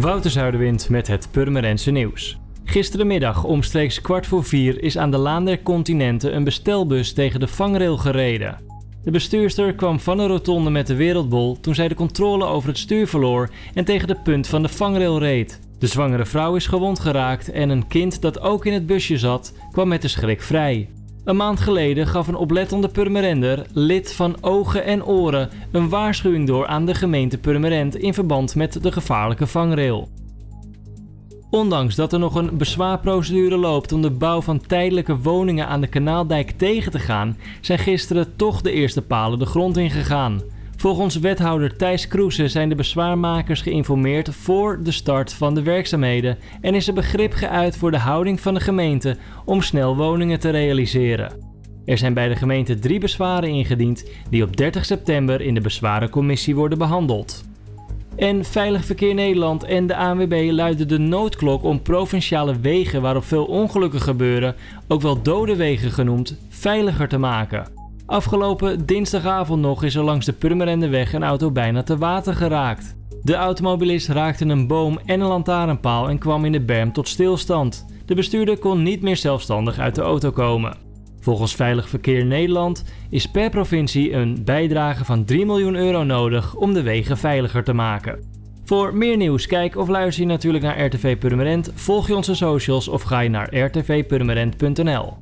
Wouter Zuiderwind met het Purmerense nieuws. Gisterenmiddag omstreeks kwart voor vier is aan de Laan der Continenten een bestelbus tegen de vangrail gereden. De bestuurster kwam van een rotonde met de wereldbol toen zij de controle over het stuur verloor en tegen de punt van de vangrail reed. De zwangere vrouw is gewond geraakt en een kind dat ook in het busje zat kwam met de schrik vrij. Een maand geleden gaf een oplettende Purmerender, lid van Ogen en Oren, een waarschuwing door aan de gemeente Purmerend in verband met de gevaarlijke vangrail. Ondanks dat er nog een bezwaarprocedure loopt om de bouw van tijdelijke woningen aan de Kanaaldijk tegen te gaan, zijn gisteren toch de eerste palen de grond ingegaan. Volgens wethouder Thijs Kroese zijn de bezwaarmakers geïnformeerd voor de start van de werkzaamheden en is er begrip geuit voor de houding van de gemeente om snel woningen te realiseren. Er zijn bij de gemeente drie bezwaren ingediend die op 30 september in de bezwarencommissie worden behandeld. En Veilig Verkeer Nederland en de ANWB luiden de noodklok om provinciale wegen waarop veel ongelukken gebeuren, ook wel dode wegen genoemd, veiliger te maken. Afgelopen dinsdagavond nog is er langs de Purmerendeweg een auto bijna te water geraakt. De automobilist raakte een boom en een lantaarnpaal en kwam in de berm tot stilstand. De bestuurder kon niet meer zelfstandig uit de auto komen. Volgens Veilig Verkeer Nederland is per provincie een bijdrage van 3 miljoen euro nodig om de wegen veiliger te maken. Voor meer nieuws, kijk of luister je natuurlijk naar RTV Purmerend, volg je onze socials of ga je naar rtvpurmerend.nl.